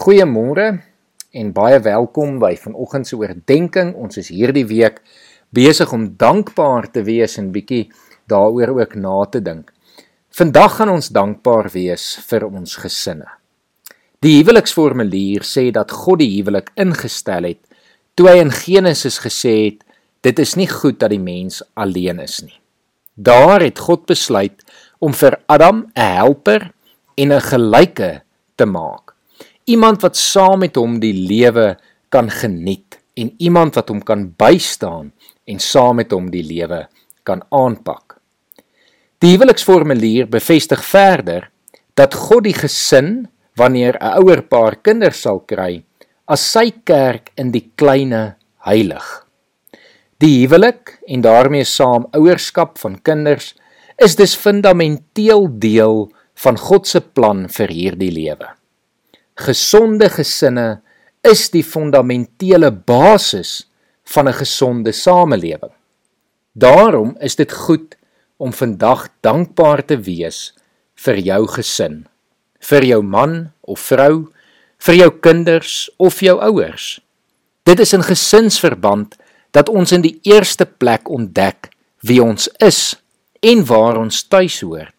Goeiemôre en baie welkom by vanoggend se oordeenking. Ons is hierdie week besig om dankbaar te wees en bietjie daaroor ook na te dink. Vandag gaan ons dankbaar wees vir ons gesinne. Die huweliksformulier sê dat God die huwelik ingestel het toe hy in Genesis gesê het dit is nie goed dat die mens alleen is nie. Daar het God besluit om vir Adam 'n helper en 'n gelyke te maak iemand wat saam met hom die lewe kan geniet en iemand wat hom kan bystaan en saam met hom die lewe kan aanpak. Die huweliksformulier bevestig verder dat God die gesin wanneer 'n ouer paar kinders sal kry as sy kerk in die kleine heilig. Die huwelik en daarmee saam ouerskap van kinders is dus fundamenteel deel van God se plan vir hierdie lewe gesonde gesinne is die fundamentele basis van 'n gesonde samelewing. Daarom is dit goed om vandag dankbaar te wees vir jou gesin, vir jou man of vrou, vir jou kinders of jou ouers. Dit is in gesinsverband dat ons in die eerste plek ontdek wie ons is en waar ons tuis hoort.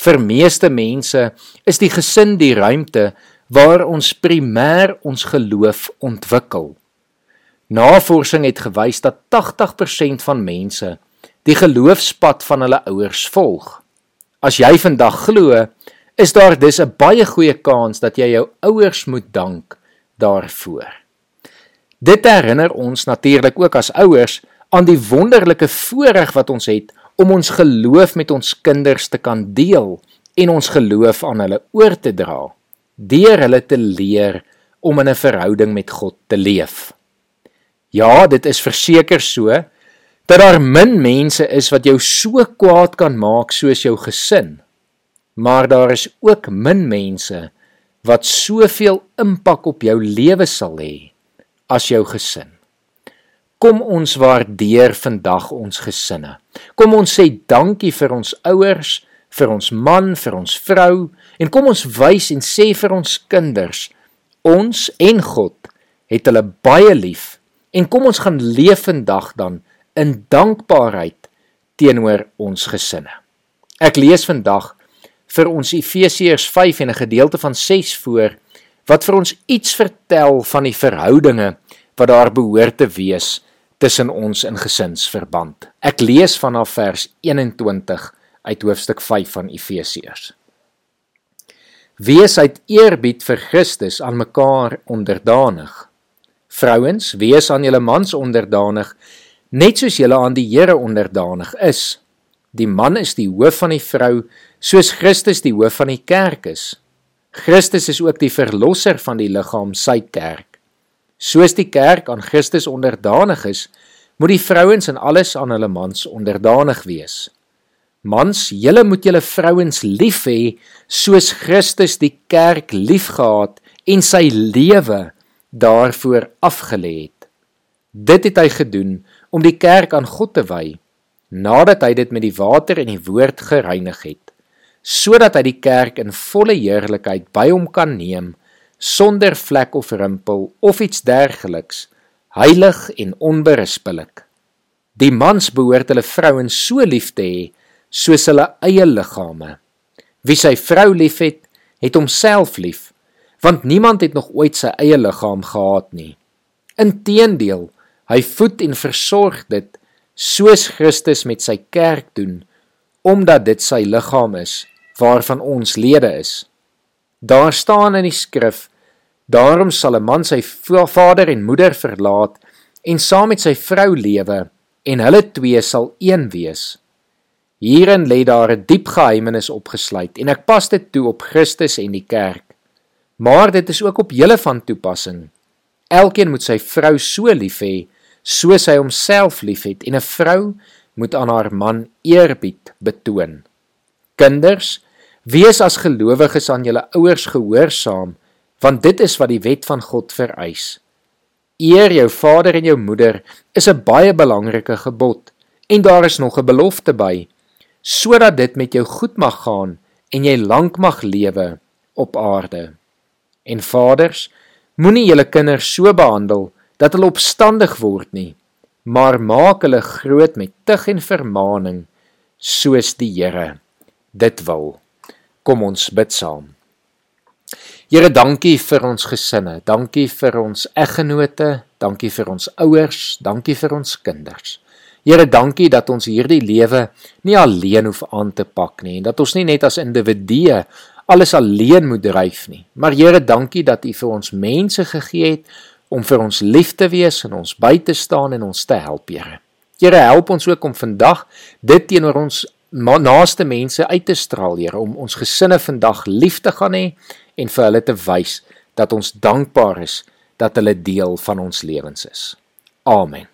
Vir meeste mense is die gesin die ruimte waar ons primêr ons geloof ontwikkel. Navorsing het gewys dat 80% van mense die geloofspad van hulle ouers volg. As jy vandag glo, is daar dus 'n baie goeie kans dat jy jou ouers moet dank daarvoor. Dit herinner ons natuurlik ook as ouers aan die wonderlike voorreg wat ons het om ons geloof met ons kinders te kan deel en ons geloof aan hulle oor te dra deur hulle te leer om in 'n verhouding met God te leef. Ja, dit is verseker so dat daar min mense is wat jou so kwaad kan maak soos jou gesin. Maar daar is ook min mense wat soveel impak op jou lewe sal hê as jou gesin. Kom ons waardeer vandag ons gesinne. Kom ons sê dankie vir ons ouers, vir ons man, vir ons vrou en kom ons wys en sê vir ons kinders ons en God het hulle baie lief en kom ons gaan leef vandag dan in dankbaarheid teenoor ons gesinne. Ek lees vandag vir ons Efesiërs 5 en 'n gedeelte van 6 voor wat vir ons iets vertel van die verhoudinge wat daar behoort te wees tussen ons in gesinsverband. Ek lees vanaf vers 21 uit hoofstuk 5 van Efesiërs. Wees uit eerbied vir Christus aan mekaar onderdanig. Vrouens, wees aan julle mans onderdanig, net soos julle aan die Here onderdanig is. Die man is die hoof van die vrou, soos Christus die hoof van die kerk is. Christus is ook die verlosser van die liggaam, sy kerk. Soos die kerk aan Christus onderdanig is, moet die vrouens in alles aan hulle mans onderdanig wees. Mans, julle moet julle vrouens lief hê soos Christus die kerk liefgehad en sy lewe daarvoor afgelê het. Dit het hy gedoen om die kerk aan God te wy, nadat hy dit met die water en die woord gereinig het, sodat hy die kerk in volle heerlikheid by hom kan neem sonder vlek of rimpel of iets dergeliks, heilig en onberispelik. Die mans behoort hulle vrouens so lief te hê soos hulle eie liggame. Wie sy vrou liefhet, het homself lief, want niemand het nog ooit sy eie liggaam gehaat nie. Inteendeel, hy voed en versorg dit soos Christus met sy kerk doen, omdat dit sy liggaam is waarvan ons lede is. Daar staan in die skrif: Daarom sal 'n man sy vader en moeder verlaat en saam met sy vrou lewe en hulle twee sal een wees. Hierin lê daar 'n diep geheimenis opgesluit en ek pas dit toe op Christus en die kerk. Maar dit is ook op julle van toepassing. Elkeen moet sy vrou so lief hê soos hy homself liefhet en 'n vrou moet aan haar man eerbied betoon. Kinders, wees as gelowiges aan julle ouers gehoorsaam, want dit is wat die wet van God vereis. Eer jou vader en jou moeder is 'n baie belangrike gebod en daar is nog 'n belofte by sodat dit met jou goed mag gaan en jy lank mag lewe op aarde. En vaders, moenie julle kinders so behandel dat hulle opstandig word nie, maar maak hulle groot met tug en vermaaning soos die Here dit wil. Kom ons bid saam. Here, dankie vir ons gesinne, dankie vir ons eggenote, dankie vir ons ouers, dankie vir ons kinders. Here, dankie dat ons hierdie lewe nie alleen hoef aan te pak nie en dat ons nie net as individue alles alleen moet dryf nie. Maar Here, dankie dat U vir ons mense gegee het om vir ons lief te wees en ons by te staan en ons te help, Here. Here, help ons ook om vandag dit teenoor ons naaste mense uit te straal, Here, om ons gesinne vandag lief te gaan hê en vir hulle te wys dat ons dankbaar is dat hulle deel van ons lewens is. Amen.